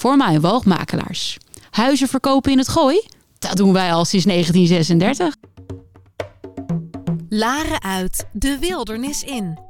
voor woogmakelaars. Huizen verkopen in het gooi? Dat doen wij al sinds 1936. Laren uit, de wildernis in.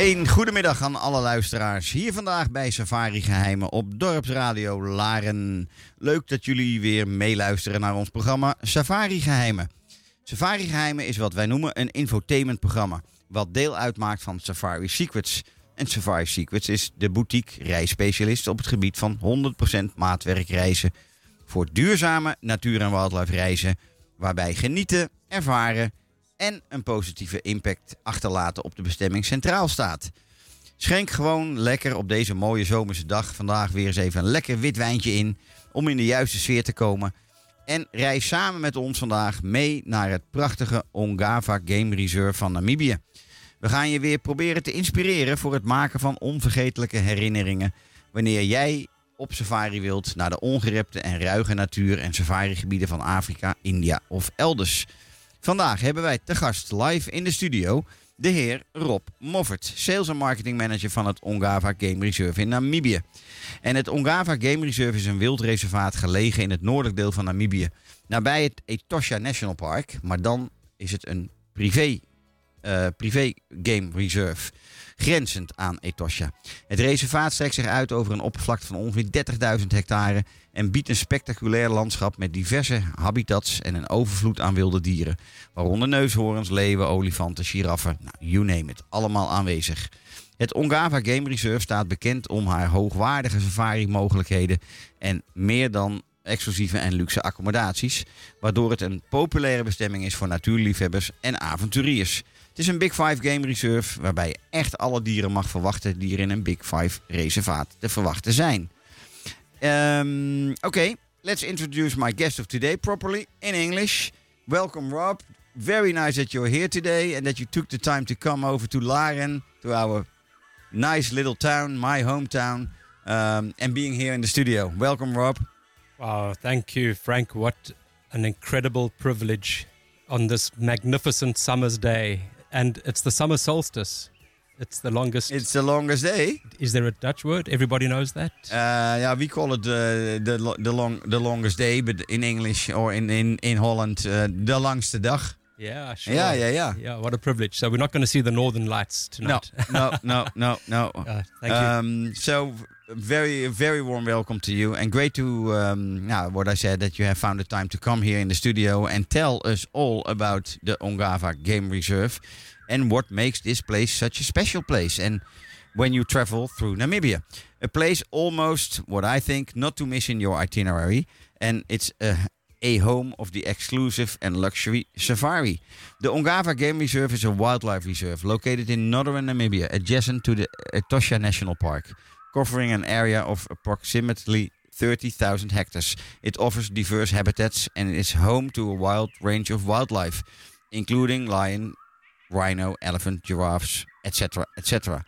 Een goedemiddag aan alle luisteraars. Hier vandaag bij Safari Geheimen op Dorpsradio Laren. Leuk dat jullie weer meeluisteren naar ons programma Safari Geheimen. Safari Geheimen is wat wij noemen een infotainmentprogramma. Wat deel uitmaakt van Safari Secrets. En Safari Secrets is de boutique reisspecialist op het gebied van 100% maatwerkreizen. Voor duurzame natuur- en wildlife reizen. Waarbij genieten, ervaren en een positieve impact achterlaten op de bestemming centraal staat. Schenk gewoon lekker op deze mooie zomerse dag vandaag weer eens even een lekker wit wijntje in om in de juiste sfeer te komen. En reis samen met ons vandaag mee naar het prachtige Ongava Game Reserve van Namibië. We gaan je weer proberen te inspireren voor het maken van onvergetelijke herinneringen wanneer jij op safari wilt naar de ongerepte en ruige natuur en safarigebieden van Afrika, India of elders. Vandaag hebben wij te gast live in de studio de heer Rob Moffert, sales en marketing manager van het Ongava Game Reserve in Namibië. En het Ongava Game Reserve is een wildreservaat gelegen in het noordelijk deel van Namibië, nabij het Etosha National Park, maar dan is het een privé, uh, privé game reserve grenzend aan Etosha. Het reservaat strekt zich uit over een oppervlakte van ongeveer 30.000 hectare en biedt een spectaculair landschap met diverse habitats en een overvloed aan wilde dieren. Waaronder neushoorns, leeuwen, olifanten, giraffen, nou, you name it, allemaal aanwezig. Het Ongava Game Reserve staat bekend om haar hoogwaardige safari-mogelijkheden en meer dan exclusieve en luxe accommodaties, waardoor het een populaire bestemming is voor natuurliefhebbers en avonturiers. Het is een Big Five Game Reserve waarbij je echt alle dieren mag verwachten die er in een Big Five reservaat te verwachten zijn. Um, okay, let's introduce my guest of today properly in English. Welcome, Rob. Very nice that you're here today and that you took the time to come over to Laren, to our nice little town, my hometown, um, and being here in the studio. Welcome, Rob. Wow, thank you, Frank. What an incredible privilege on this magnificent summer's day. And it's the summer solstice. It's the longest. It's the longest day. Is there a Dutch word? Everybody knows that. Uh, yeah, we call it uh, the the long the longest day, but in English or in in in Holland, uh, de langste dag. Yeah, sure. Yeah, yeah, yeah. Yeah, what a privilege. So we're not going to see the northern lights tonight. No, no, no, no, no. Uh, thank you. Um, so very, very warm welcome to you, and great to, um, now, what I said, that you have found the time to come here in the studio and tell us all about the Ongava Game Reserve and what makes this place such a special place. And when you travel through Namibia, a place almost what I think not to miss in your itinerary, and it's a a home of the exclusive and luxury safari. The Ongava Game Reserve is a wildlife reserve located in northern Namibia, adjacent to the Etosha National Park, covering an area of approximately 30,000 hectares. It offers diverse habitats and is home to a wide range of wildlife, including lion, rhino, elephant, giraffes, etc., etc.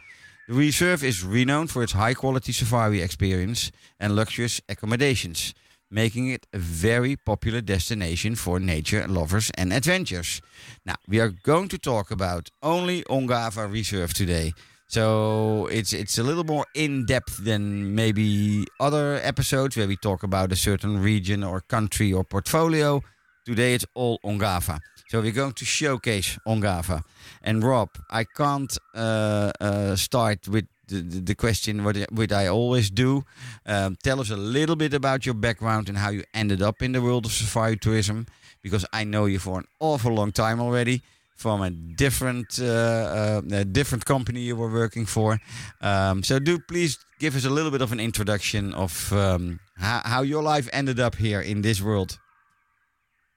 The reserve is renowned for its high quality safari experience and luxurious accommodations making it a very popular destination for nature lovers and adventurers. Now, we are going to talk about only Ongava Reserve today. So it's it's a little more in depth than maybe other episodes where we talk about a certain region or country or portfolio. Today it's all Ongava. So we're going to showcase Ongava. And Rob, I can't uh, uh, start with the, the question what, what I always do. Um, tell us a little bit about your background and how you ended up in the world of safari tourism, because I know you for an awful long time already from a different uh, uh, a different company you were working for. Um, so do please give us a little bit of an introduction of um, how, how your life ended up here in this world.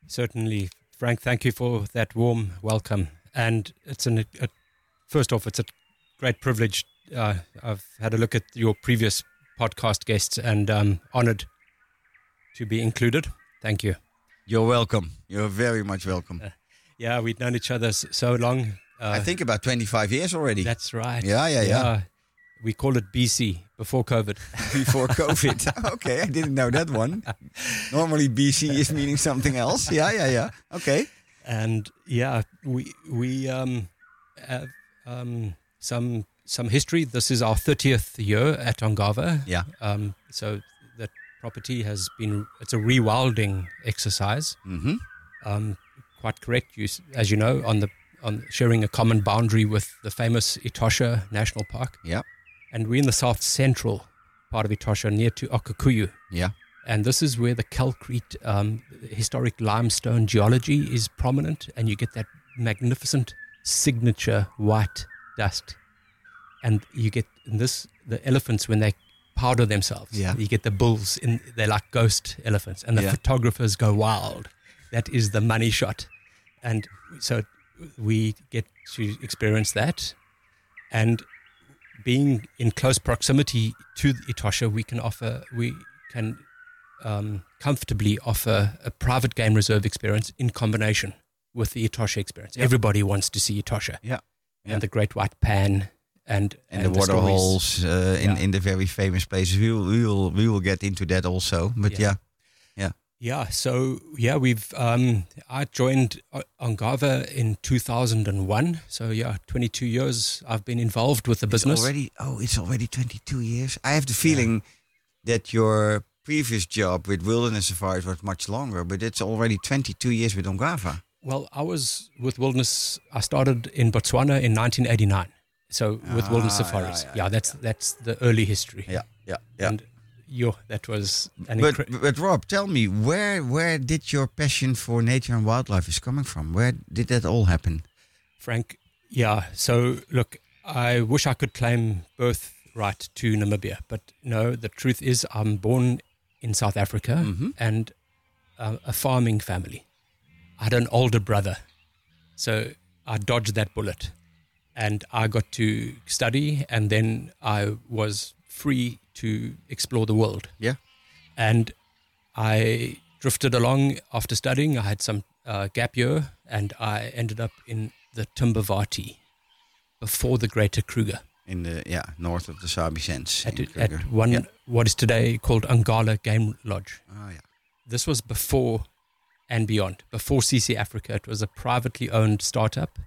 Certainly, Frank. Thank you for that warm welcome. And it's an a, first off, it's a great privilege uh, I've had a look at your previous podcast guests and um, honored to be included. Thank you. You're welcome. You're very much welcome. Uh, yeah, we've known each other so long. Uh, I think about 25 years already. That's right. Yeah, yeah, yeah. yeah. We call it BC, before COVID. before COVID. okay, I didn't know that one. Normally BC is meaning something else. Yeah, yeah, yeah. Okay. And yeah, we we um, have um, some some history. This is our 30th year at Ongava. Yeah. Um, so that property has been, it's a rewilding exercise. Mm-hmm. Um, quite correct. You, as you know, on the on sharing a common boundary with the famous Etosha National Park. Yeah. And we're in the south central part of Etosha near to Okaukuejo. Yeah. And this is where the calcrete, um, historic limestone geology is prominent, and you get that magnificent signature white dust and you get in this the elephants when they powder themselves. Yeah. You get the bulls in they're like ghost elephants and the yeah. photographers go wild. That is the money shot. And so we get to experience that. And being in close proximity to Etosha, we can offer we can um, comfortably offer a private game reserve experience in combination with the Etosha experience. Everybody wants to see Etosha. Yeah. And the Great White Pan and and, and the, water holes uh, in yeah. in the very famous places. We will we will we will get into that also. But yeah, yeah. Yeah. So yeah, we've um, I joined Ongava in 2001. So yeah, 22 years I've been involved with the it's business. Already, oh, it's already 22 years. I have the feeling yeah. that your previous job with Wilderness Safaris was much longer, but it's already 22 years with Ongava. Well, I was with Wilderness. I started in Botswana in 1989. So with ah, wilderness safaris, yeah, yeah, yeah, that's that's the early history. Yeah, yeah, yeah. And yo, that was an but, incre- but Rob, tell me where where did your passion for nature and wildlife is coming from? Where did that all happen? Frank, yeah. So look, I wish I could claim birth right to Namibia, but no. The truth is, I'm born in South Africa mm-hmm. and uh, a farming family. I had an older brother, so I dodged that bullet and I got to study, and then I was free to explore the world. Yeah, and I drifted along after studying. I had some uh, gap year, and I ended up in the Timbavati before the Greater Kruger. In the yeah north of the Sabi Sands. At, at one yeah. what is today called Ngala Game Lodge. Oh yeah. This was before and beyond. Before CC Africa, it was a privately owned startup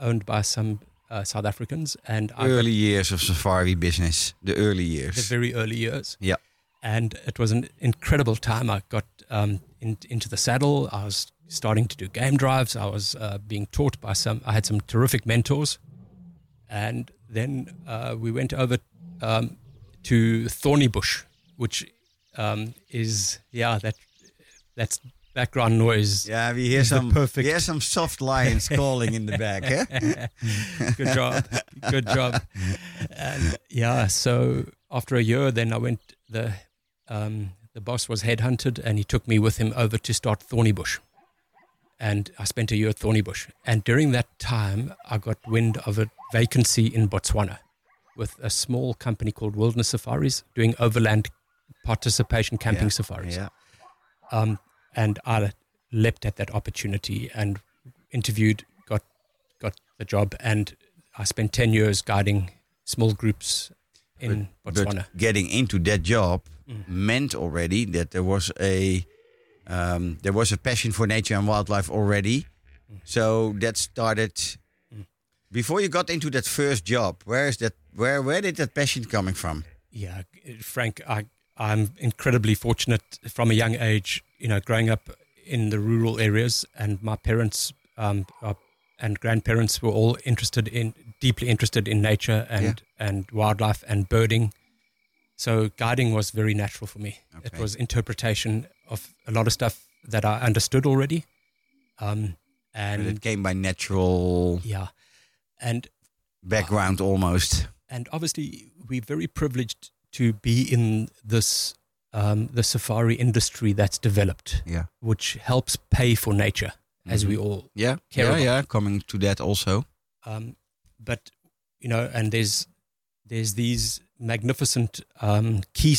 owned by some uh, South Africans. And early years of safari business, the early years, the very early years. Yeah, and it was an incredible time. I got um, in, into the saddle. I was starting to do game drives. I was uh, being taught by some. I had some terrific mentors, and then uh, we went over um, to Thornybush, which um, is yeah that that's background noise. Yeah, we hear some perfect- we hear some soft lions calling in the back. Eh? good job, good job. And yeah, so after a year, then I went. the um, The boss was headhunted, and he took me with him over to start Thornybush. And I spent a year at Thornybush. And during that time, I got wind of a vacancy in Botswana with a small company called Wilderness Safaris doing overland participation camping Yeah, safaris. Yeah. Um, and I leapt at that opportunity and interviewed, got got the job, and I spent ten years guiding small groups in Botswana. But getting into that job Mm. meant already that there was a um, there was a passion for nature and wildlife already. So that started Mm. before you got into that first job. Where is that? Where where did that passion coming from? yeah, Frank, I I'm incredibly fortunate from a young age. You know, growing up in the rural areas, and my parents um, are, and grandparents were all interested in deeply interested in nature and and wildlife and birding. So guiding was very natural for me. It was interpretation of a lot of stuff that I understood already, um, And it came by natural yeah, and background almost. and obviously we're very privileged to be in this um, the safari industry that's developed, Yeah. which helps pay for nature, as we Mhm. all. Yeah. Care yeah. about. Yeah. Coming to that also. Um, but you know, and there's there's these magnificent um, key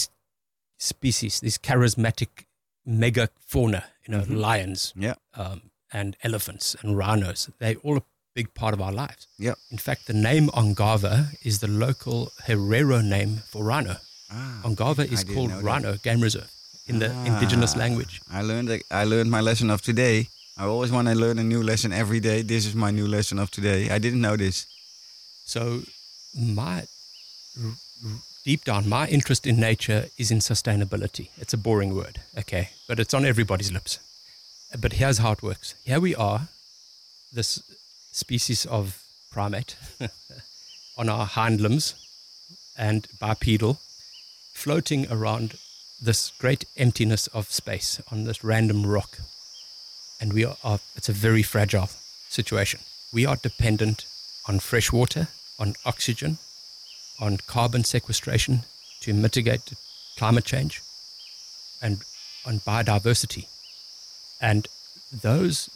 species, these charismatic mega fauna, you know, Mhm. lions, Yeah. um, and elephants and rhinos. They're all big part of our lives. Yeah. In fact, the name Ongava is the local Herero name for rhino. Ah, Ongava is called know that. game reserve in the indigenous Ah, language. I learned I learned my lesson of today. I always want to learn a new lesson every day. This is my new lesson of today. I didn't know this. So, my deep down, my interest in nature is in sustainability. It's a boring word, okay, but it's on everybody's lips. But here's how it works. Here we are, this species of primate on our hind limbs and bipedal, floating around this great emptiness of space on this random rock. And we are, are it's a very fragile situation. We are dependent on fresh water, on oxygen, on carbon sequestration to mitigate climate change, and on biodiversity. And those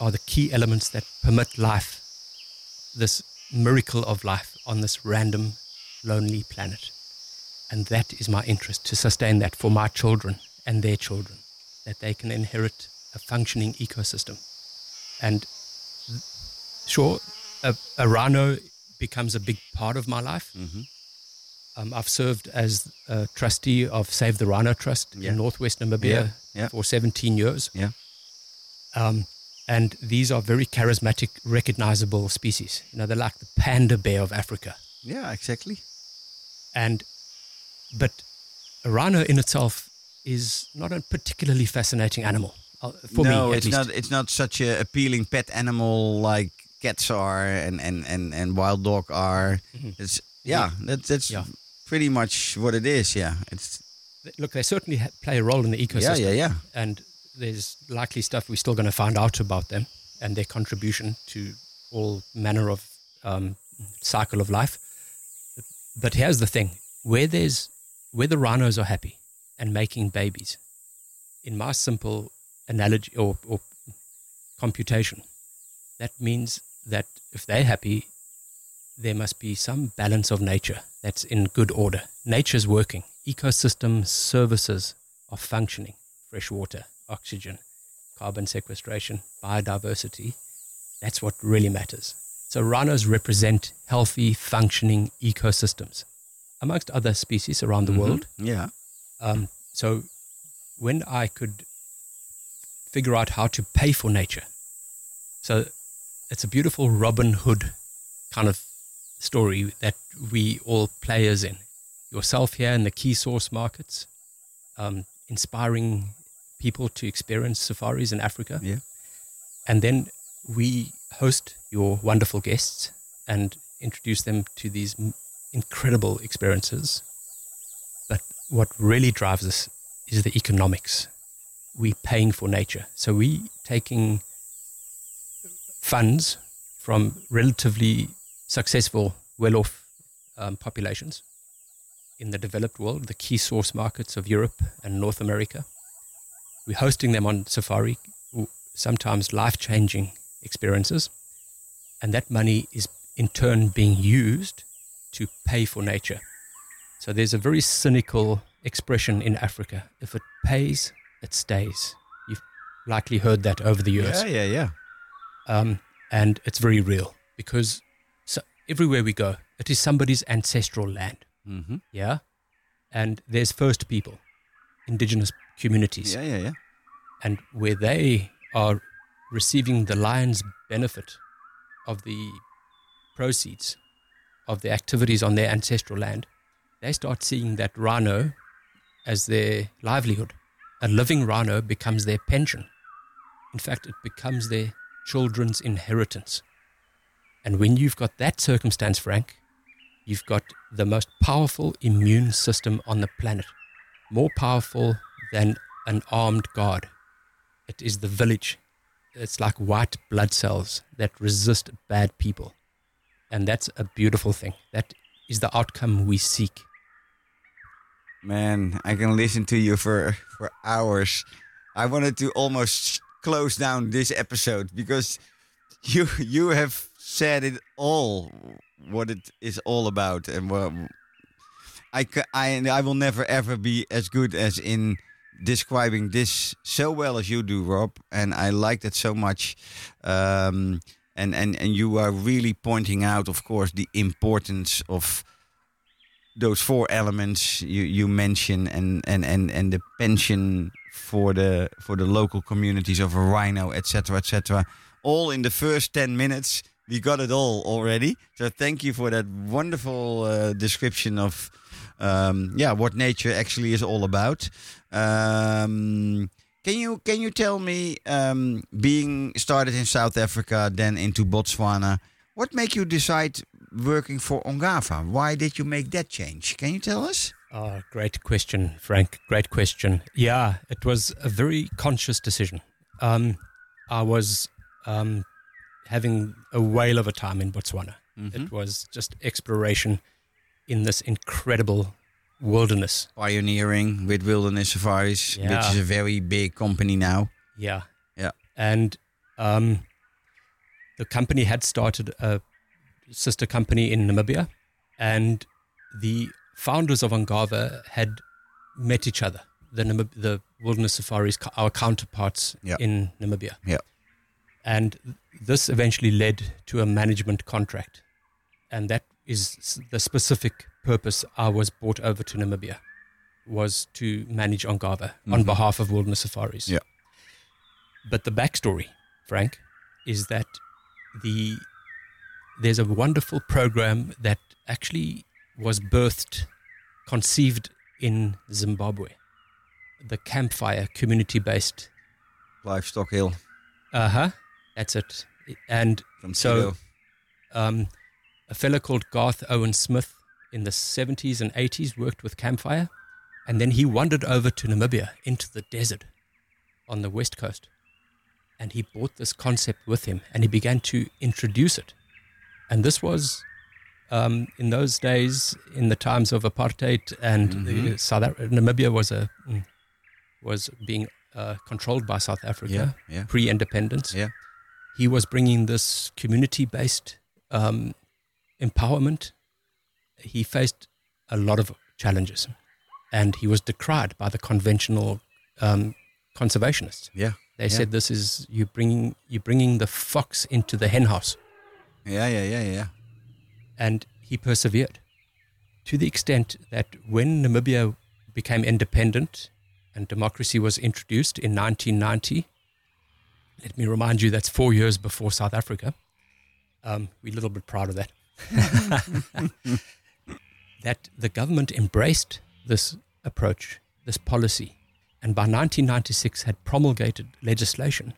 are the key elements that permit life, this miracle of life on this random, lonely planet. And that is my interest to sustain that for my children and their children, that they can inherit a functioning ecosystem. And sure, a, a rhino becomes a big part of my life. Mhm. Um, I've served as a trustee of Save the Rhino Trust Yeah. in Northwest Namibia Yeah, yeah. for 17 years. Yeah. Um, and these are very charismatic, recognizable species. You know, they're like the panda bear of Africa. Yeah, exactly. And, but a rhino in itself is not a particularly fascinating animal uh, for no, me. It's least. not. It's not such a appealing pet animal like cats are and and and, and wild dog are. Mhm. It's yeah. That's that's Yeah. pretty much what it is. Yeah. It's Look, they certainly play a role in the ecosystem. yeah yeah yeah. and there's likely stuff we're still going to find out about them and their contribution to all manner of um, cycle of life. But here's the thing: where there's where the rhinos are happy and making babies, in my simple analogy or, or computation, that means that if they're happy, there must be some balance of nature that's in good order. Nature's working. Ecosystem services are functioning. Fresh water, oxygen, carbon sequestration, biodiversity. That's what really matters. So rhinos represent healthy, functioning ecosystems, amongst other species around the Mhm. world. Yeah. Um, so when I could figure out how to pay for nature, so it's a beautiful Robin Hood kind of story that we all players in. Yourself here in the key source markets, um, inspiring people to experience safaris in Africa. Yeah. And then we host your wonderful guests and introduce them to these incredible experiences But what really drives us is the economics. We're paying for nature. So we taking funds from relatively successful, well-off um, populations in the developed world, the key source markets of Europe and North America. We're hosting them on safari, sometimes life-changing experiences, and that money is in turn being used to pay for nature. So there's a very cynical expression in Africa: if it pays, it stays. You've likely heard that over the years. Yeah, yeah, yeah. Um, and it's very real because so everywhere we go, it is somebody's ancestral land. Mm-hmm. Yeah. And there's first people, indigenous communities. Yeah, yeah, yeah. And where they are receiving the lion's benefit of the proceeds of the activities on their ancestral land, they start seeing that rhino as their livelihood. A living rhino becomes their pension. In fact, it becomes their children's inheritance. And when you've got that circumstance, Frank, you've got the most powerful immune system on the planet, more powerful than an armed guard. It is the village. It's like white blood cells that resist bad people. And that's a beautiful thing. That is the outcome we seek. Man, I can listen to you for for hours. I wanted to almost close down this episode because you you have said it all what it is all about and what I I I will never ever be as good as in describing this so well as you do Rob and I like that so much. Um, and and and you are really pointing out of course the importance of those four elements you you mention and and and and the pension for the for the local communities of a rhino etc etc all in the first 10 minutes we got it all already. So thank you for that wonderful uh, description of um, yeah what nature actually is all about um, can you can you tell me um, being started in South Africa then into Botswana what made you decide working for Ongava. Why did you make that change? Can you tell us? Oh, great question, Frank. Great question. Yeah, it was a very conscious decision. Um, I was um, having a whale of a time in Botswana. Mm-hmm. It was just exploration in this incredible wilderness. Pioneering with Wilderness Safaris, yeah. which is a very big company now. Yeah. Yeah. And um, the company had started a sister company in Namibia, and the founders of Ongava had met each other. The Namib- the Wilderness Safaris, our counterparts yep. in Namibia. Yeah. And this eventually led to a management contract, and that is the specific purpose I was brought over to Namibia, was to manage Ongava mm-hmm. on behalf of Wilderness Safaris. Yeah. But the backstory, Frank, is that the there's a wonderful program that actually was birthed, conceived in Zimbabwe. The Campfire community based livestock hill. Uh huh. That's it. And From so, um, a fellow called Garth Owen Smith in the 70s and 80s worked with Campfire. And then he wandered over to Namibia into the desert on the west coast. And he brought this concept with him and he began to introduce it and this was um, in those days, in the times of apartheid, and mm-hmm. South Namibia was a mm, was being uh, controlled by South Africa yeah, yeah. pre-independence. Yeah. He was bringing this community-based um, empowerment. He faced a lot of challenges, and he was decried by the conventional um, conservationists. Yeah, they yeah. said this is you bringing you bringing the fox into the henhouse. Yeah, yeah, yeah, yeah. And he persevered to the extent that when Namibia became independent and democracy was introduced in 1990, let me remind you that's four years before South Africa. Um, we're a little bit proud of that. that the government embraced this approach, this policy, and by 1996 had promulgated legislation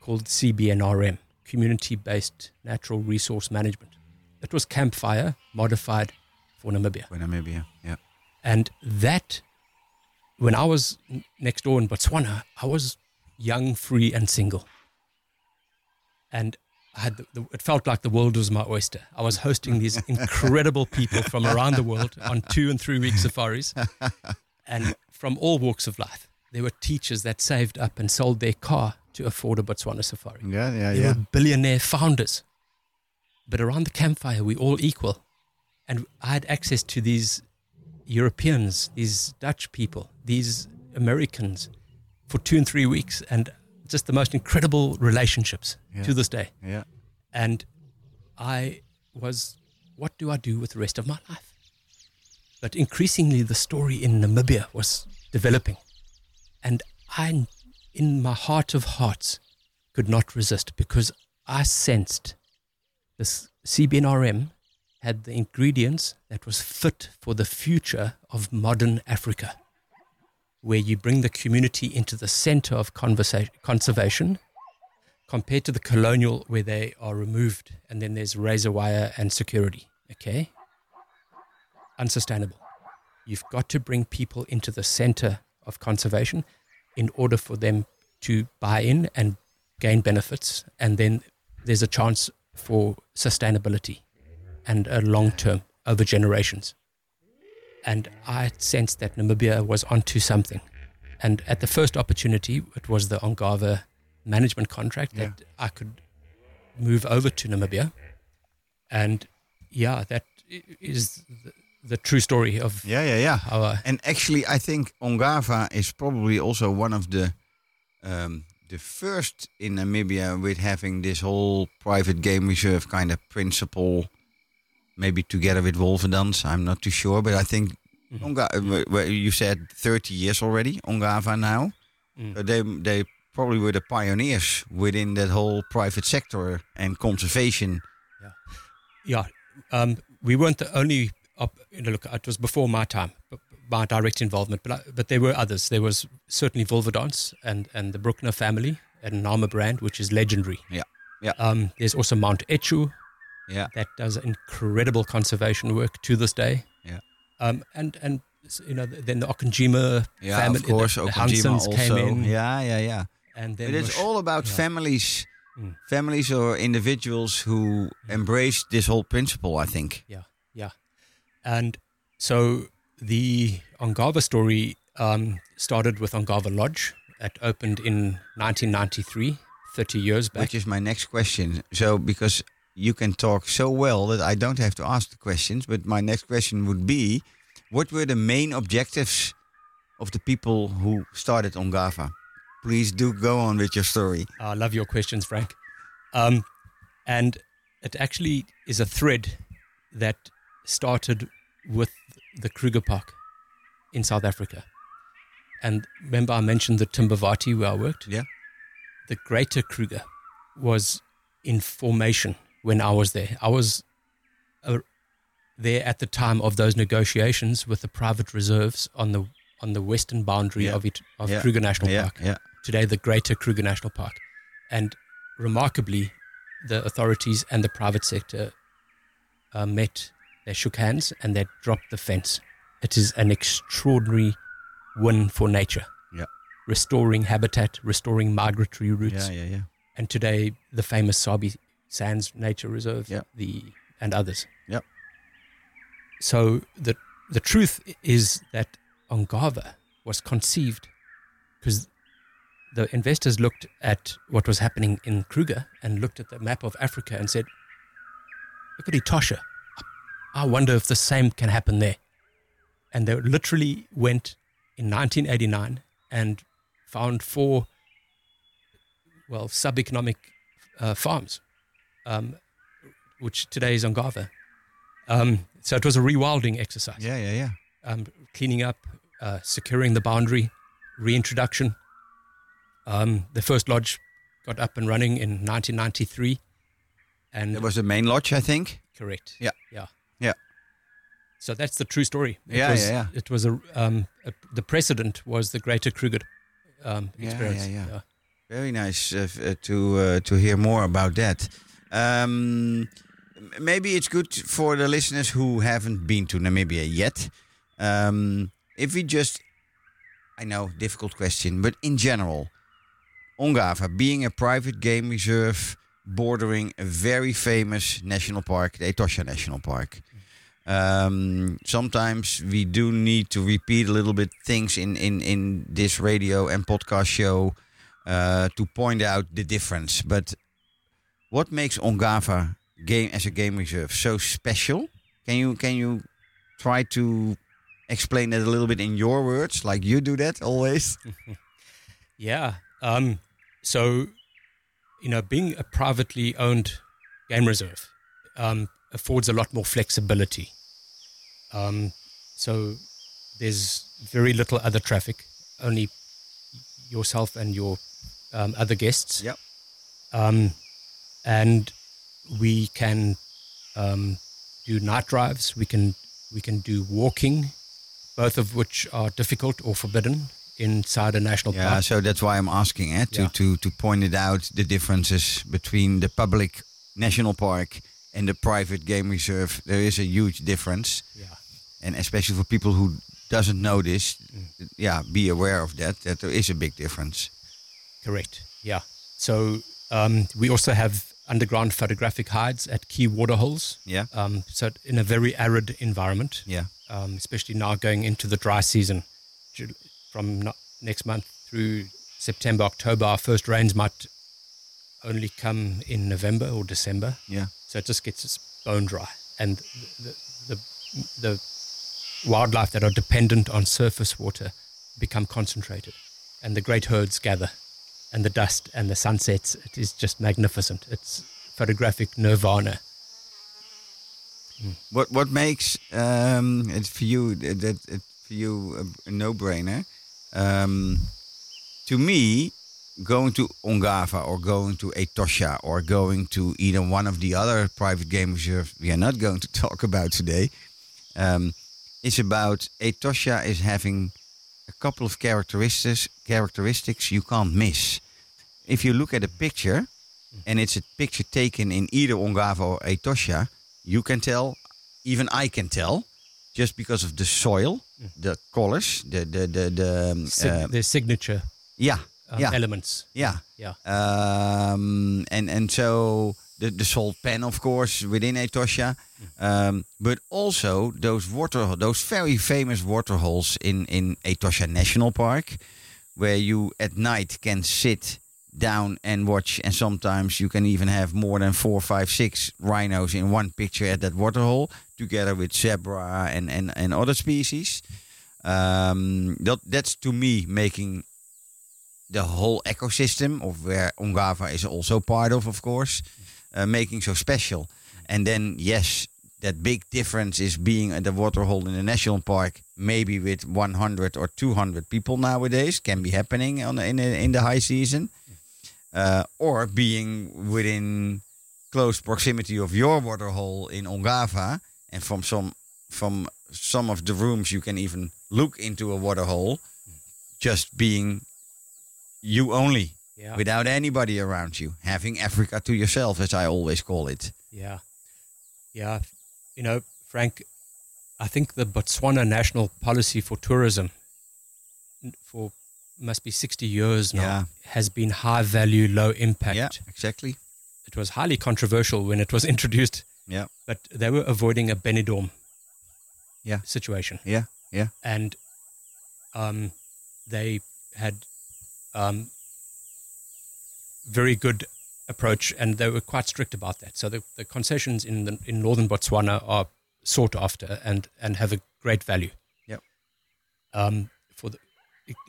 called CBNRM, community based natural resource management. It was Campfire modified for Namibia. For Namibia, yeah. And that, when I was next door in Botswana, I was young, free, and single. And I had the, the, it felt like the world was my oyster. I was hosting these incredible people from around the world on two and three week safaris, and from all walks of life. There were teachers that saved up and sold their car to afford a Botswana safari. Yeah, yeah, They yeah. were billionaire founders. But around the campfire, we all equal. And I had access to these Europeans, these Dutch people, these Americans for two and three weeks, and just the most incredible relationships Yeah. to this day. Yeah. And I was, what do I do with the rest of my life? But increasingly, the story in Namibia was developing. And I, in my heart of hearts, could not resist because I sensed this CBNRM had the ingredients that was fit for the future of modern Africa, where you bring the community into the center of conservation compared to the colonial where they are removed and then there's razor wire and security. Okay? Unsustainable. You've got to bring people into the center of conservation in order for them to buy in and gain benefits. And then there's a chance for sustainability and a long term over generations. And I sensed that Namibia was onto something. And at the first opportunity, it was the Ongava management contract Yeah. that I could move over to Namibia. And yeah, that is the, the true story of Yeah, yeah, yeah. how I, And actually, I think Ongava is probably also one of the um, the first in Namibia with having this whole private game reserve kind of principle. Maybe together with Wolwedans, I'm not too sure, but I think Mhm. Onga, uh, you said 30 years already, Ongava now. Mm. So they they probably were the pioneers within that whole private sector and conservation. yeah, um, we weren't the only. Op- you know, look, it was before my time, my direct involvement, but I, but there were others. There was certainly Wolwedans and and the Bruckner family and NamibRand, which is legendary. Yeah, yeah. Um, there's also Mount Etjo Yeah, that does incredible conservation work to this day. Yeah. Um, and and you know then the Okonjima yeah, family, of course. the, the Okonjima Hansons also. came in, Yeah, yeah, yeah. and then But it's Mush- all about yeah. families, Mm. families or individuals who embrace this whole principle. I think. Yeah, yeah, and so the Ongava story um, started with Ongava Lodge that opened in 1993, 30 years back. Which is my next question. So because you can talk so well that I don't have to ask the questions, but my next question would be, what were the main objectives of the people who started Ongava? Please do go on with your story. I love your questions, Frank. Um, and it actually is a thread that started with the Kruger Park in South Africa. And remember, I mentioned the Timbavati where I worked? Yeah. The greater Kruger was in formation when I was there. I was uh, there at the time of those negotiations with the private reserves on the on the western boundary Yeah. of it of Yeah. Kruger National yeah, Park yeah, today the Greater Kruger National Park. And remarkably, the authorities and the private sector uh, met, they shook hands, and they dropped the fence. It is an extraordinary win for nature. Yeah. Restoring habitat, restoring migratory routes, yeah, yeah, yeah. and today the famous Sabi Sands Nature Reserve, Yeah. the and others. Yep. So the the truth is that Ongava was conceived because the investors looked at what was happening in Kruger and looked at the map of Africa and said, "Look at Etosha. I wonder if the same can happen there." And they literally went in 1989 and found four, well, sub-economic uh, farms, um, which today is Ongava. Um, so it was a rewilding exercise Yeah, yeah, yeah. um, cleaning up, uh, securing the boundary, reintroduction. Um, the first lodge got up and running in 1993, and it was the main lodge, I think. correct. Yeah. yeah, Yeah. So that's the true story. It Yeah, was, yeah, yeah. It was a, um, a the precedent was the Greater Kruger um, Yeah, experience. yeah, yeah. Very nice uh, uh, to uh, to hear more about that. Um, maybe it's good for the listeners who haven't been to Namibia yet. Um, if we just, I know, difficult question, but in general, Ongava being a private game reserve bordering a very famous national park, the Etosha National Park. Um, sometimes we do need to repeat a little bit things in, in, in this radio and podcast show uh, to point out the difference. But what makes Ongava game as a game reserve so special? Can you can you try to explain that a little bit in your words, like you do that always? yeah. Um, so, you know, being a privately owned game reserve um, affords a lot more flexibility. Um, so there's very little other traffic, only yourself and your um, other guests. Yep. And we can um, do night drives. We can we can do walking, both of which are difficult or forbidden inside a national Yeah, park. so that's why I'm asking eh, to, Yeah. to, to point it out the differences between the public national park and the private game reserve. There is a huge difference. Yeah. and especially for people who doesn't know this, yeah, be aware of that. That there is a big difference. Correct. Yeah. So um, we also have underground photographic hides at key waterholes. Yeah, Um, so in a very arid environment, yeah, um, especially now going into the dry season, from no- next month through September, October, our first rains might only come in November or December. yeah, So it just gets us bone dry, and the the, the wildlife that are dependent on surface water become concentrated, and the great herds gather, and the dust and the sunsets. It is just magnificent. It's photographic nirvana. What what makes um, it for you that that it for you a, a no brainer? Um, to me, going to Ongava or going to Etosha or going to either one of the other private game reserves we are not going to talk about today, um, is about Etosha is having a couple of characteristics characteristics you can't miss. If you look at a picture, and it's a picture taken in either Ongava or Etosha, you can tell, even I can tell, just because of the soil, the colors, the the the, the um, Sig- uh, their signature yeah, um, yeah, elements. yeah. Yeah. Um, and and so the the salt pan, of course, within Etosha, um, but also those water, those very famous water holes in in Etosha National Park, where you at night can sit down and watch, and sometimes you can even have more than four, five, six rhinos in one picture at that waterhole, together with zebra and and and other species. Um, that that's to me making the whole ecosystem of where Ongava is also part of, of course, making so special. And then, yes, that big difference is being at the waterhole in the national park, maybe with 100 or 200 people nowadays, can be happening on in the, in the high season, uh, or being within close proximity of your waterhole in Ongava, and from some from some of the rooms you can even look into a waterhole, just being you only Yeah. without anybody around you, having Africa to yourself, as I always call it. Yeah. Yeah. You know, Frank, I think the Botswana national policy for tourism for must be 60 years now Yeah. has been high value, low impact. Yeah, exactly. It was highly controversial when it was introduced, Yeah, but they were avoiding a Benidorm Yeah. situation. yeah, yeah, And um, they had um, very good approach, and they were quite strict about that. So the, the concessions in the, in northern Botswana are sought after and and have a great value. Yep. Um, for the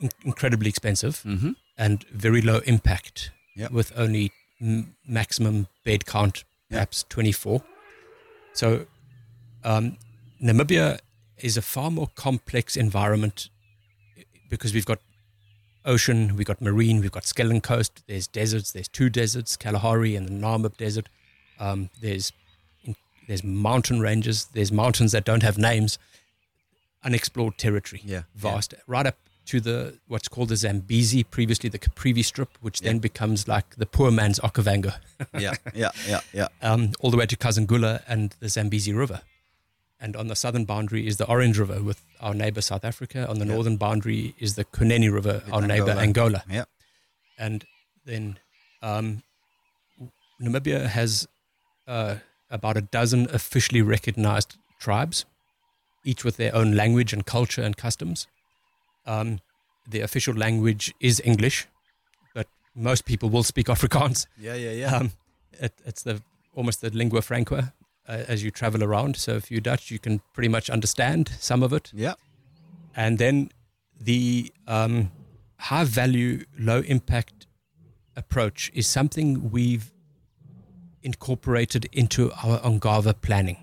in- incredibly expensive mm-hmm. and very low impact. Yep. With only m- maximum bed count, perhaps twenty four. So um, Namibia is a far more complex environment because we've got ocean, we've got marine, we've got Skeleton Coast, there's deserts, there's two deserts, Kalahari and the Namib Desert. Um, there's there's mountain ranges, there's mountains that don't have names, unexplored territory, Yeah, vast, right up to the what's called the Zambezi, previously the Caprivi Strip, which then becomes like the poor man's Okavango, yeah, yeah, yeah, yeah. um, all the way to Kazungula and the Zambezi River. And on the southern boundary is the Orange River with our neighbor South Africa. On the Yeah. northern boundary is the Kunene River, With our neighbor Angola. Angola. Yeah. And then um, Namibia has uh, about a dozen officially recognized tribes, each with their own language and culture and customs. Um, the official language is English, but most people will speak Afrikaans. Yeah, yeah, yeah. Um, it, it's the almost the lingua franca as you travel around. So if you're Dutch, you can pretty much understand some of it. yeah. And then the um, high value, low impact approach is something we've incorporated into our Ongava planning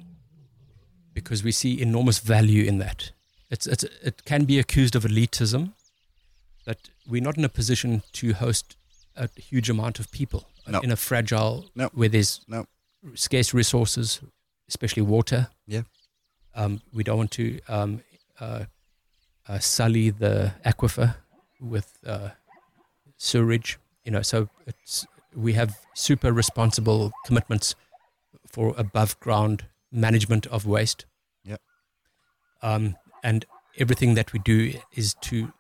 because we see enormous value in that. It's, it's, it can be accused of elitism, but we're not in a position to host a huge amount of people No. in a fragile, No. where there's No. scarce resources, especially water. Yeah. Um, we don't want to um, uh, uh, sully the aquifer with uh, sewage. You know, so it's we have super responsible commitments for above ground management of waste. Yep. Um, and everything that we do is to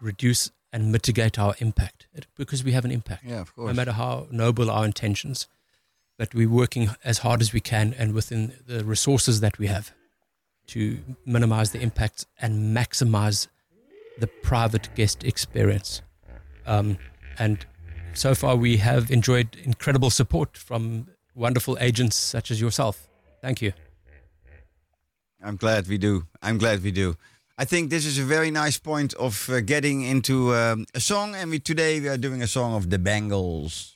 reduce and mitigate our impact because we have an impact Yeah, of course. no matter how noble our intentions, but we're working as hard as we can and within the resources that we have to minimize the impacts and maximize the private guest experience. Um, and so far, we have enjoyed incredible support from wonderful agents such as yourself. Thank you. I'm glad we do. I'm glad we do. I think this is a very nice point of uh, getting into um, a song, and we today we are doing a song of the Bangles.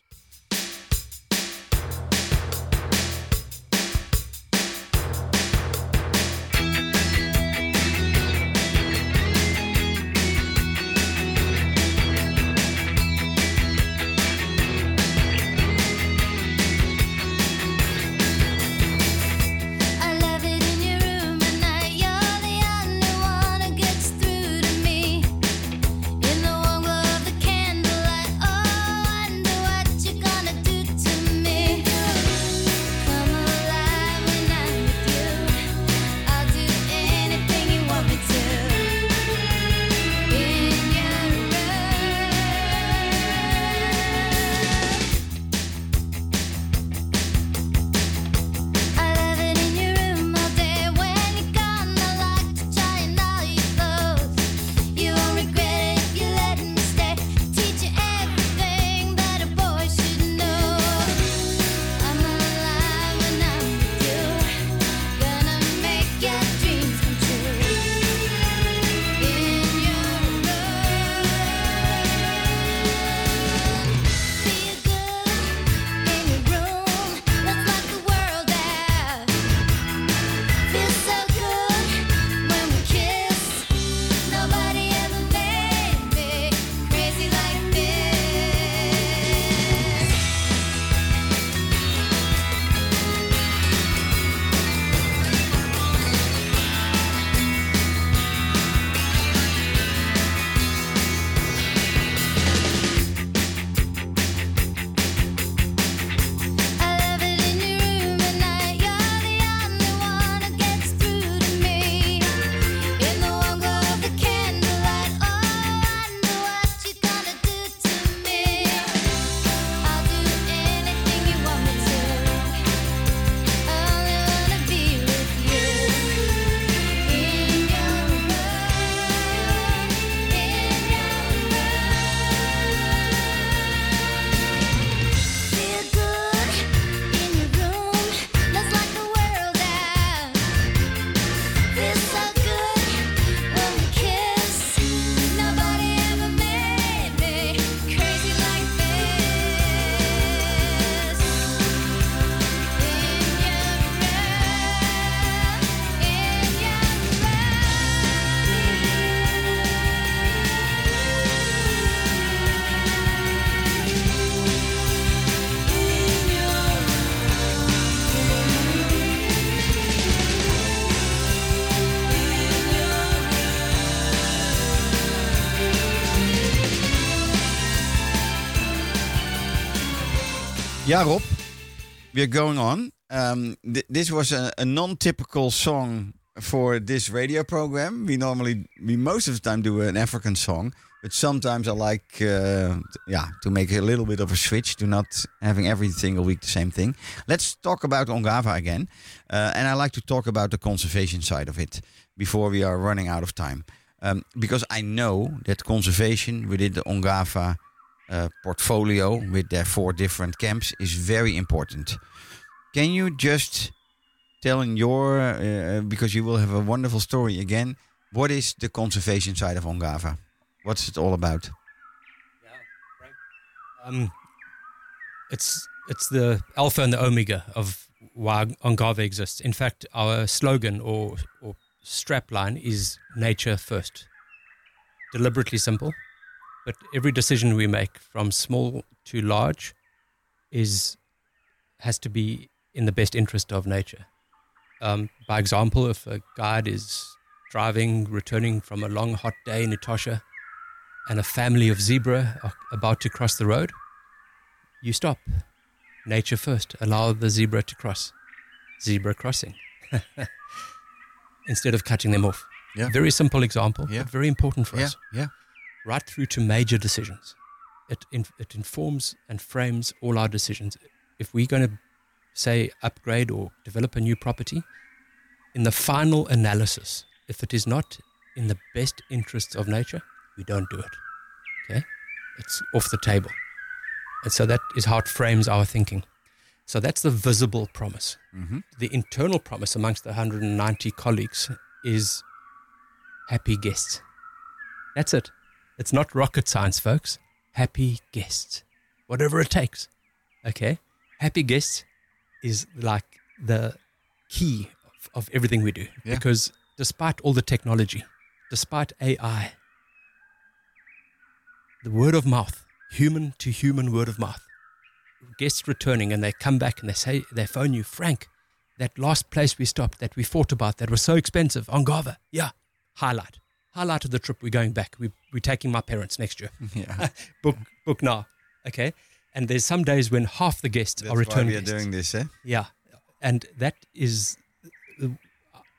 Yeah, Rob, we're going on. Um, th- this was a, a non-typical song for this radio program. We normally, we most of the time do an African song, but sometimes I like, uh, yeah, to make a little bit of a switch to not having every single week the same thing. Let's talk about Ongava again, uh, and I like to talk about the conservation side of it before we are running out of time, um, because I know that conservation within the Ongava uh, portfolio with their four different camps is very important. Can you just tell in your uh, because you will have a wonderful story again. What is the conservation side of Ongava? What's it all about? Um, it's it's the alpha and the omega of why Ongava exists. In fact, our slogan or or strapline is nature first. Deliberately simple, but every decision we make, from small to large, is has to be in the best interest of nature. Um, by example, if a guide is driving, returning from a long hot day in Etosha, and a family of zebra are about to cross the road, you stop. Nature first. Allow the zebra to cross. Zebra crossing. Instead of cutting them off. Yeah. Very simple example, Yeah. very important for Yeah, us. yeah. Right through to major decisions. It, in, it informs and frames all our decisions. If we're going to, say, upgrade or develop a new property, in the final analysis, if it is not in the best interests of nature, we don't do it. Okay? It's off the table. And so that is how it frames our thinking. So that's the visible promise. hmm The internal promise amongst the 190 colleagues is happy guests. That's it. It's not rocket science, folks. Happy guests. Whatever it takes. Okay? Happy guests is like the key of, of everything we do. Yeah. Because despite all the technology, despite AI, the word of mouth, human to human word of mouth, guests returning and they come back and they say, they phone you, Frank, that last place we stopped that we thought about that was so expensive, Ongava. Yeah, highlight. Highlight of the trip. We're going back. We, we're taking my parents next year. Yeah. book, book now. Okay. And there's some days when half the guests That's are why returning we are guests. doing this, eh? Yeah, and that is uh,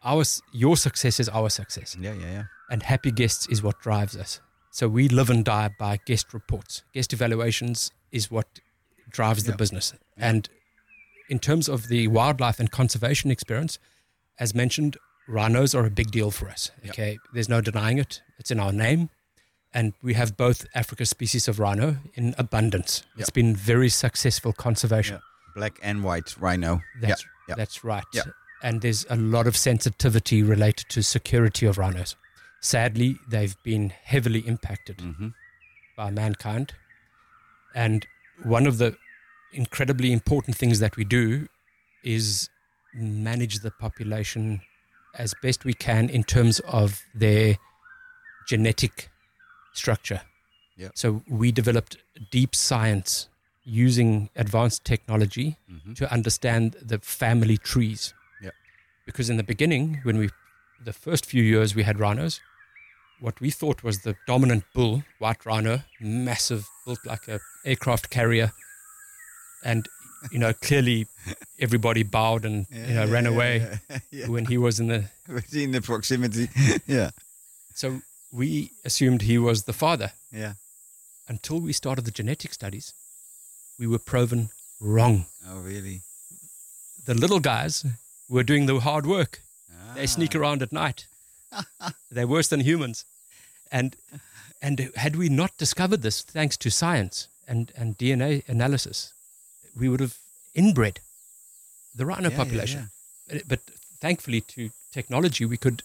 our your success is our success, Yeah, yeah, yeah. and happy guests is what drives us. So we live and die by guest reports. Guest evaluations is what drives the Yeah. business. And in terms of the wildlife and conservation experience, as mentioned, rhinos are a big deal for us. Okay, there's no denying it. It's in our name. And we have both Africa species of rhino in abundance. It's been very successful conservation. Yeah. Black and white rhino. That's, yeah. that's right. And there's a lot of sensitivity related to security of rhinos. Sadly, they've been heavily impacted hmm by mankind. And one of the incredibly important things that we do is manage the population as best we can in terms of their genetic structure. Yeah. So we developed deep science using advanced technology hmm to understand the family trees. Yeah. Because in the beginning, when we, the first few years we had rhinos, what we thought was the dominant bull, white rhino, massive, built like a aircraft carrier, and you know clearly everybody bowed and you know ran away Yeah, yeah. when he was in the. Within the proximity. yeah, So we assumed he was the father yeah. until we started the genetic studies. We were proven wrong. Oh, really? The little guys were doing the hard work. They sneak Ah. around at night. They're worse than humans. And and had we not discovered this, thanks to science and, and DNA analysis, we would have inbred the rhino Yeah, yeah, population. But, but thankfully, to technology, we could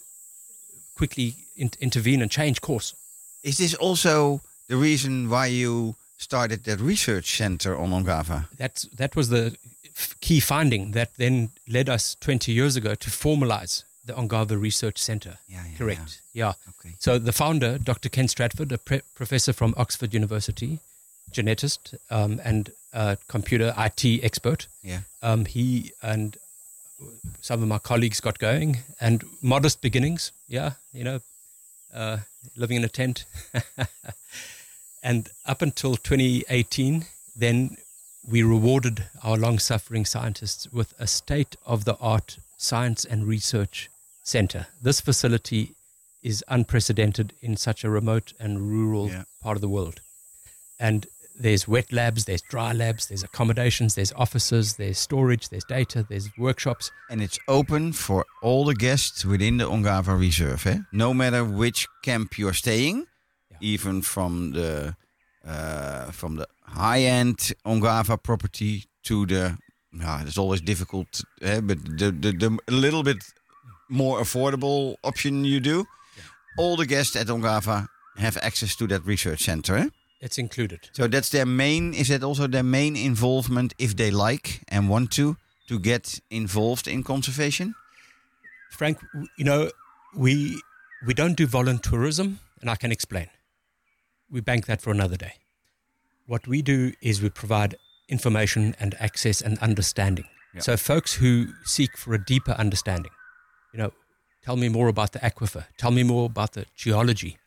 quickly in- intervene and change course. Is this also the reason why you started that research center on Ongava? That's, that was the f- key finding that then led us 20 years ago to formalize the Ongava Research Center. Yeah, yeah, Correct. yeah. Okay. So the founder, Dr. Ken Stratford, a pre- professor from Oxford University, genetist um, and uh, computer IT expert, Yeah. um, he and some of my colleagues got going and modest beginnings. Yeah, you know, uh, living in a tent. and up until 2018, then we rewarded our long suffering scientists with a state of the art science and research center. This facility is unprecedented in such a remote and rural Yeah. part of the world. And there's wet labs, there's dry labs, there's accommodations, there's offices, there's storage, there's data, there's workshops. And it's open for all the guests within the Ongava Reserve. Eh? No matter which camp you're staying, Yeah. even from the uh, from the high-end Ongava property to the, yeah, it's always difficult, eh? but the, the the a little bit more affordable option you do. All the guests at Ongava have access to that research center. Eh? It's included. So that's their main. Is that also their main involvement if they like and want to to get involved in conservation? Frank, you know, we we don't do voluntourism, and I can explain. We bank that for another day. What we do is we provide information and access and understanding. Yeah. So folks who seek for a deeper understanding, you know, tell me more about the aquifer. Tell me more about the geology.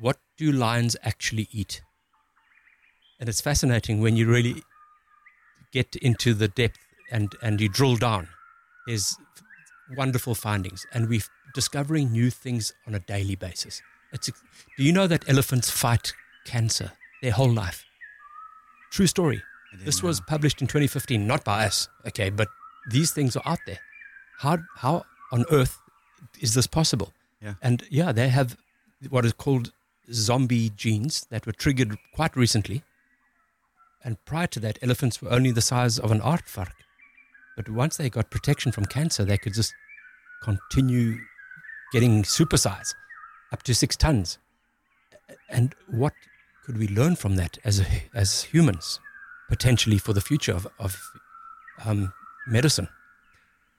What do lions actually eat? And it's fascinating when you really get into the depth and, and you drill down. There's wonderful findings, and we're discovering new things on a daily basis. It's, do you know that elephants fight cancer their whole life? True story. This was published in 2015, not by us, okay, but these things are out there. How, how on earth is this possible? Yeah. And yeah, they have what is called zombie genes that were triggered quite recently. And prior to that, elephants were only the size of an aardvark. But once they got protection from cancer, they could just continue getting supersize up to six tons. And what could we learn from that as, a, as humans, potentially for the future of, of um, medicine?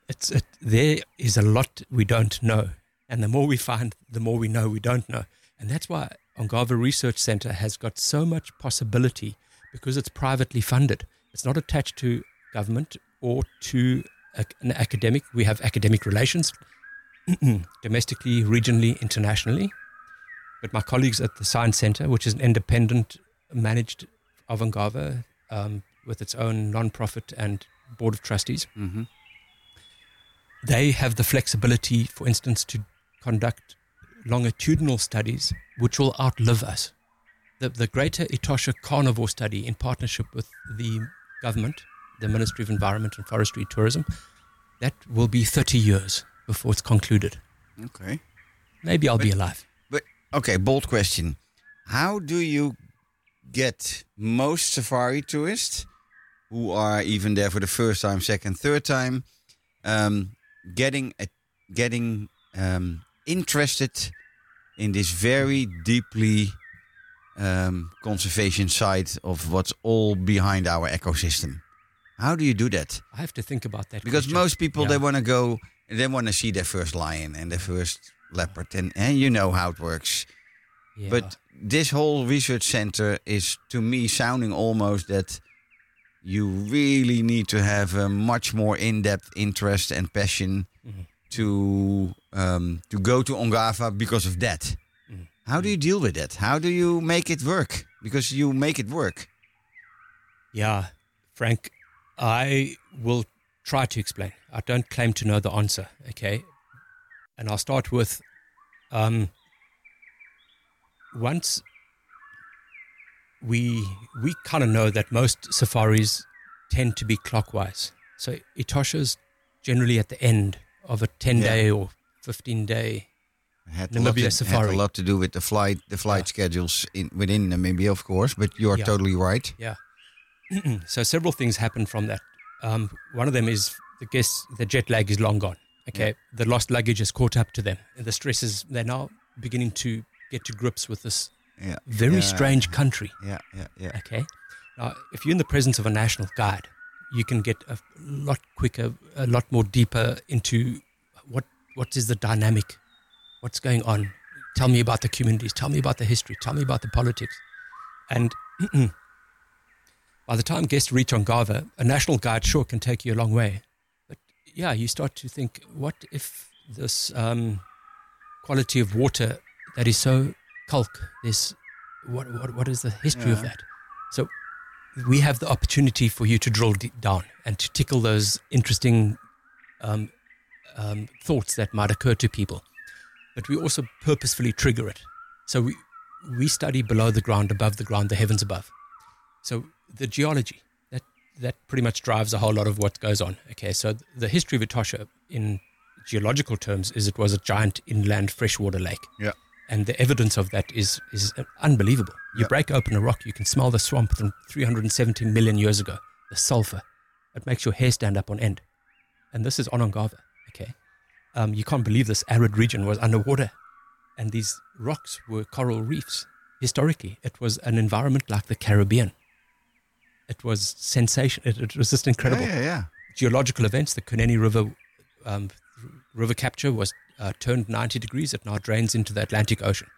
It's, it, there is a lot we don't know. And the more we find, the more we know we don't know. And that's why Ongava Research Center has got so much possibility because it's privately funded. It's not attached to government or to a, an academic. We have academic relations domestically, regionally, internationally. But my colleagues at the Science Center, which is an independent managed of Ongava um, with its own non-profit and board of trustees, Mm-hmm. they have the flexibility, for instance, to conduct longitudinal studies which will outlive us. The, the Greater Etosha Carnivore Study, in partnership with the government, the Ministry of Environment and Forestry Tourism, that will be 30 years before it's concluded. Okay. Maybe I'll be alive. But okay, bold question. How do you get most safari tourists who are even there for the first time, second, third time, um, getting a, getting um, interested in this very deeply um, conservation side of what's all behind our ecosystem? How do you do that? I have to think about that. Because question. most people they want to go, they want to see their first lion and their first leopard, and and you know how it works. Yeah. But this whole research center is to me sounding almost that you really need to have a much more in-depth interest and passion Mhm. to um, to go to Ongava because of that. How do you deal with it? How do you make it work? Because you make it work. Yeah, Frank, I will try to explain. I don't claim to know the answer, okay? And I'll start with um, once we we kind of know that most safaris tend to be clockwise. So Etosha's generally at the end of a 10 day or 15 day. Had, a Namibia lot to, had a lot to do with the flight, the flight schedules in, within Namibia, of course. But you are Yeah. totally right. Yeah. so several things happen from that. Um, one of them is the guests, the jet lag is long gone. Okay, the lost luggage has caught up to them, and the stress is they're now beginning to get to grips with this Yeah, very Yeah. strange country. yeah, yeah, yeah. Okay, now if you're in the presence of a national guide, you can get a lot quicker, a lot more deeper into what what is the dynamic, what's going on. Tell me about the communities. Tell me about the history. Tell me about the politics, and by the time guests reach Ongava, a national guide sure can take you a long way. But yeah, you start to think, what if this um, quality of water that is so calc, this, what, what, what is the history of that? So we have the opportunity for you to drill deep down and to tickle those interesting um, um, thoughts that might occur to people. But we also purposefully trigger it. So we, we study below the ground, above the ground, the heavens above. So the geology, that, that pretty much drives a whole lot of what goes on. Okay, so the history of Etosha in geological terms is it was a giant inland freshwater lake. Yeah. And the evidence of that is, is uh, unbelievable. You Yeah. break open a rock, you can smell the swamp from 370 million years ago, the sulfur. It makes your hair stand up on end. And this is on Ongava, okay? Um, you can't believe this arid region was underwater. And these rocks were coral reefs. Historically, it was an environment like the Caribbean. It was sensation. It, it was just incredible Yeah, yeah, yeah. geological events. The Kunene River um, river capture was uh, turned 90 degrees. It now drains into the Atlantic Ocean.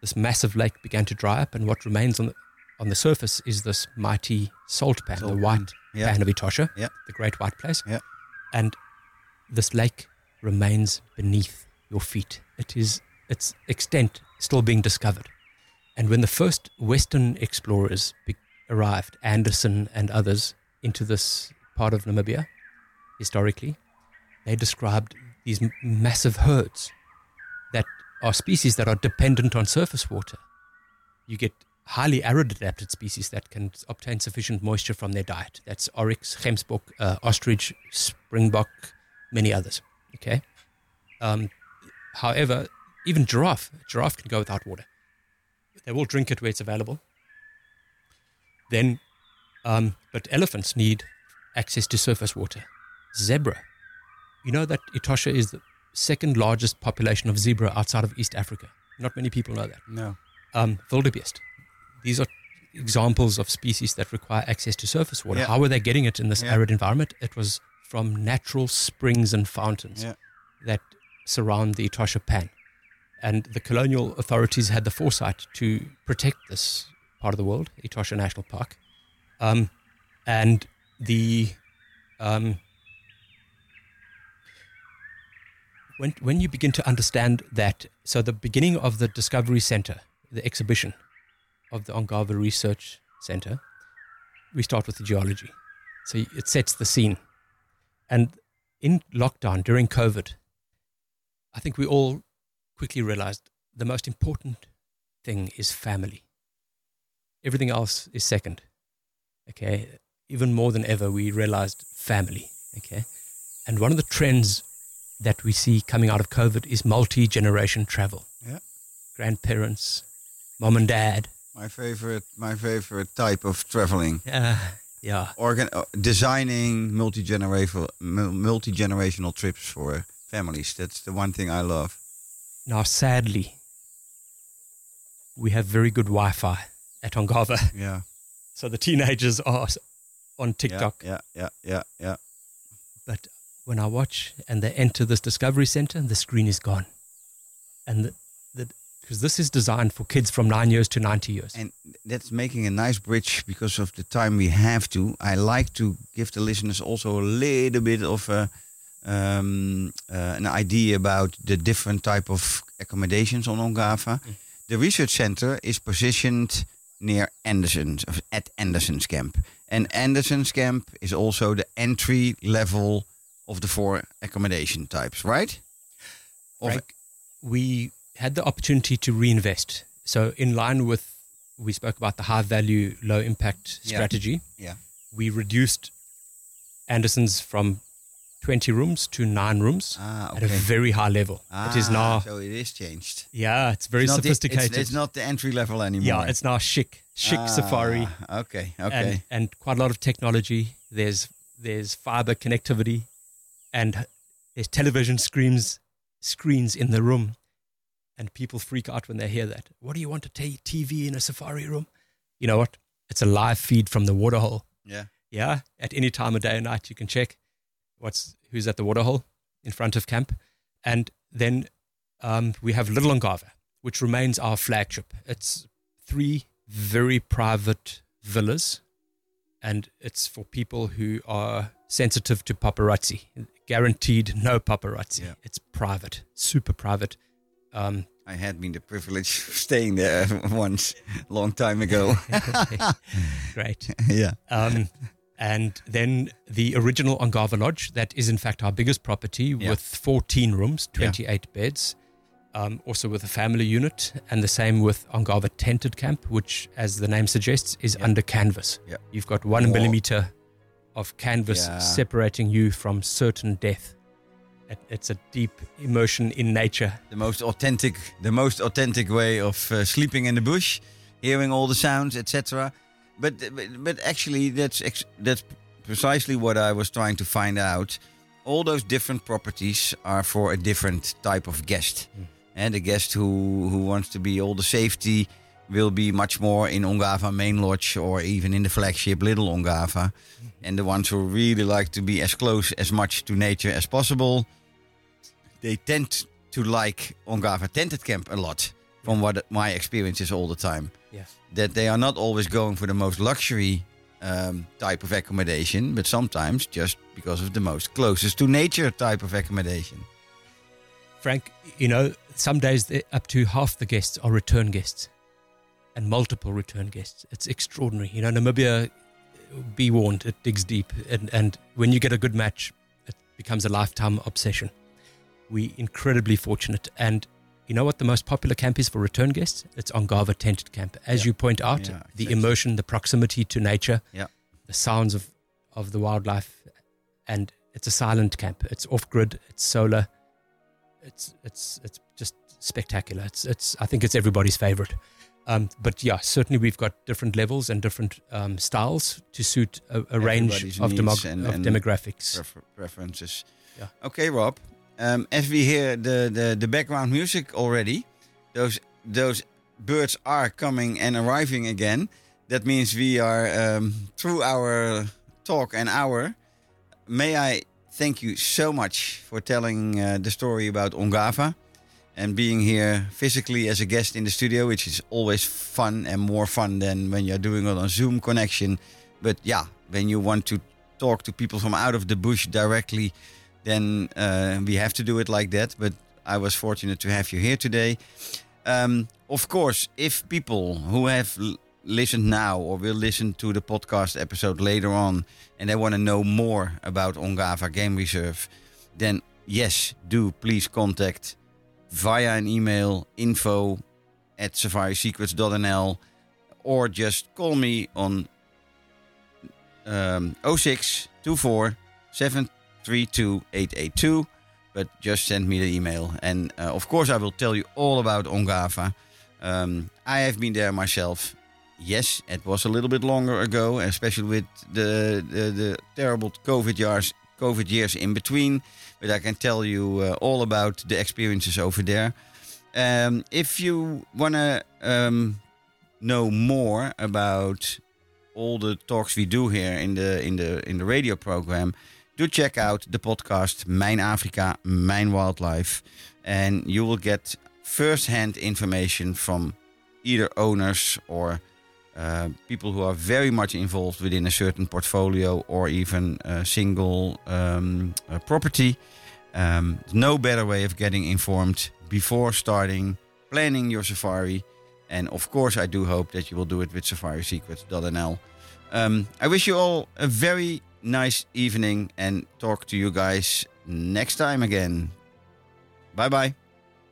This massive lake began to dry up, and what remains on the, on the surface is this mighty salt pan, Salt the pan, white yeah. pan of Etosha, Yeah. the Great White Place. Yeah. And this lake remains beneath your feet. It is its extent still being discovered. And when the first Western explorers be- arrived, Andersson and others, into this part of Namibia, historically, they described these m- massive herds that are species that are dependent on surface water. You get highly arid adapted species that can obtain sufficient moisture from their diet. That's oryx, gemsbok, uh, ostrich, springbok, many others. Okay. Um, however, even giraffe, giraffe can go without water. They will drink it where it's available. Then, um, but elephants need access to surface water. Zebra, you know that Etosha is the second largest population of zebra outside of East Africa. Not many people know that. No. Um, wildebeest. These are examples of species that require access to surface water. Yeah. How were they getting it in this Yeah. arid environment? It was from natural springs and fountains Yeah. that surround the Etosha Pan. And the colonial authorities had the foresight to protect this part of the world, Etosha National Park. Um, and the um, when when you begin to understand that, so the beginning of the Discovery Center, the exhibition of the Ongava Research Center, we start with the geology. So it sets the scene. And in lockdown during COVID, I think we all quickly realized the most important thing is family. Everything else is second. Okay. Even more than ever, we realized family. Okay. And one of the trends that we see coming out of COVID is multi generation travel. Yeah. Grandparents, mom and dad. My favorite, my favorite type of traveling. Yeah. Yeah. Organ- uh, designing multi-generational, multi generational trips for families. That's the one thing I love. Now, sadly, we have very good Wi Fi at Ongava. Yeah. So the teenagers are on TikTok. Yeah, yeah, yeah, yeah. But when I watch and they enter this discovery center, the screen is gone. And the, because this is designed for kids from nine years to 90 years. And that's making a nice bridge because of the time we have to. I like to give the listeners also a little bit of a, um, uh, an idea about the different type of accommodations on Ongava. The research center is positioned near Andersson's, at Andersson's camp. And Andersson's camp is also the entry level of the four accommodation types, right? Frank, we had the opportunity to reinvest. So, in line with we spoke about the high value, low impact Yeah. strategy, yeah. we reduced Andersson's from 20 rooms to nine rooms Ah, at a very high level. Ah, it is Ah, now, So it is changed. yeah, it's very It's not the- it's- sophisticated. it's, not the entry level anymore. yeah, it's now chic, chic Ah, safari. Okay, okay. and, and quite a lot of technology. There's there's fiber connectivity, and there's television screens screens in the room, and people freak out when they hear that. What do you want a t- TV in a safari room? You know what? It's a live feed from the waterhole. yeah. Yeah, at any time of day or night, you can check what's who's at the waterhole in front of camp, and then um, we have Little Ongava, which remains our flagship. It's three very private villas, and it's for people who are sensitive to paparazzi. Guaranteed no paparazzi. Yeah. It's private, super private. Um, I had been the privilege of staying there once, long time ago. great. yeah. Um, And then the original Ongava Lodge, that is in fact our biggest property Yeah. with 14 rooms, 28 beds, um, also with a family unit, and the same with Ongava Tented Camp, which, as the name suggests, is Yeah. under canvas. Yeah. You've got one Whoa. millimeter of canvas Yeah. separating you from certain death. It, it's a deep immersion in nature. the most authentic, the most authentic way of uh, sleeping in the bush, hearing all the sounds, etc. But, but but actually, that's ex- that's precisely what I was trying to find out. All those different properties are for a different type of guest, and the guest who who wants to be all the safety will be much more in Ongava Main Lodge or even in the flagship Little Ongava, and the ones who really like to be as close as much to nature as possible they tend to like Ongava Tented Camp a lot, from what my experience is all the time. Yes. That they are not always going for the most luxury um, type of accommodation, but sometimes just because of the most closest to nature type of accommodation. Frank, you know, some days up to half the guests are return guests and multiple return guests. It's extraordinary. You know, Namibia, be warned, it digs deep. And, and when you get a good match, it becomes a lifetime obsession. We incredibly fortunate. And you know what the most popular camp is for return guests? It's Ongava Tented Camp. As Yeah. you point out, Yeah, the exactly. immersion, the proximity to nature, Yeah. the sounds of, of the wildlife. And it's a silent camp. It's off grid, it's solar it's it's it's just spectacular. It's it's I think it's everybody's favorite. Um, but yeah, certainly we've got different levels and different um, styles to suit a, a range of, demog- and- of and demographics. Prefer- preferences. Yeah. Okay, Rob. Um, as we hear the, the, the background music already, those those birds are coming and arriving again. That means we are um, through our talk and hour. May I thank you so much for telling uh, the story about Ongava and being here physically as a guest in the studio, which is always fun and more fun than when you're doing it on Zoom connection. But yeah, when you want to talk to people from out of the bush directly, then uh, we have to do it like that. But I was fortunate to have you here today. Um, of course, if people who have listened now or will listen to the podcast episode later on and they want to know more about Ongava Game Reserve, then yes, do please contact via an email info at safarisecrets.nl or just call me on um, 06 24 732 882. But just send me the email. And uh, of course, I will tell you all about Ongava. Um, I have been there myself. Yes, it was a little bit longer ago, especially with the, the, the terrible COVID years, COVID years in between. But I can tell you uh, all about the experiences over there. Um, if you want to um, know more about all the talks we do here in the in the in the radio program, do check out the podcast Mijn Afrika, Mijn Wildlife, and you will get first-hand information from either owners or uh, people who are very much involved within a certain portfolio or even a single um, uh, property. Um, no better way of getting informed before starting planning your safari. And of course, I do hope that you will do it with safarisecrets.nl. Um, I wish you all a very nice evening and talk to you guys next time again. Bye bye.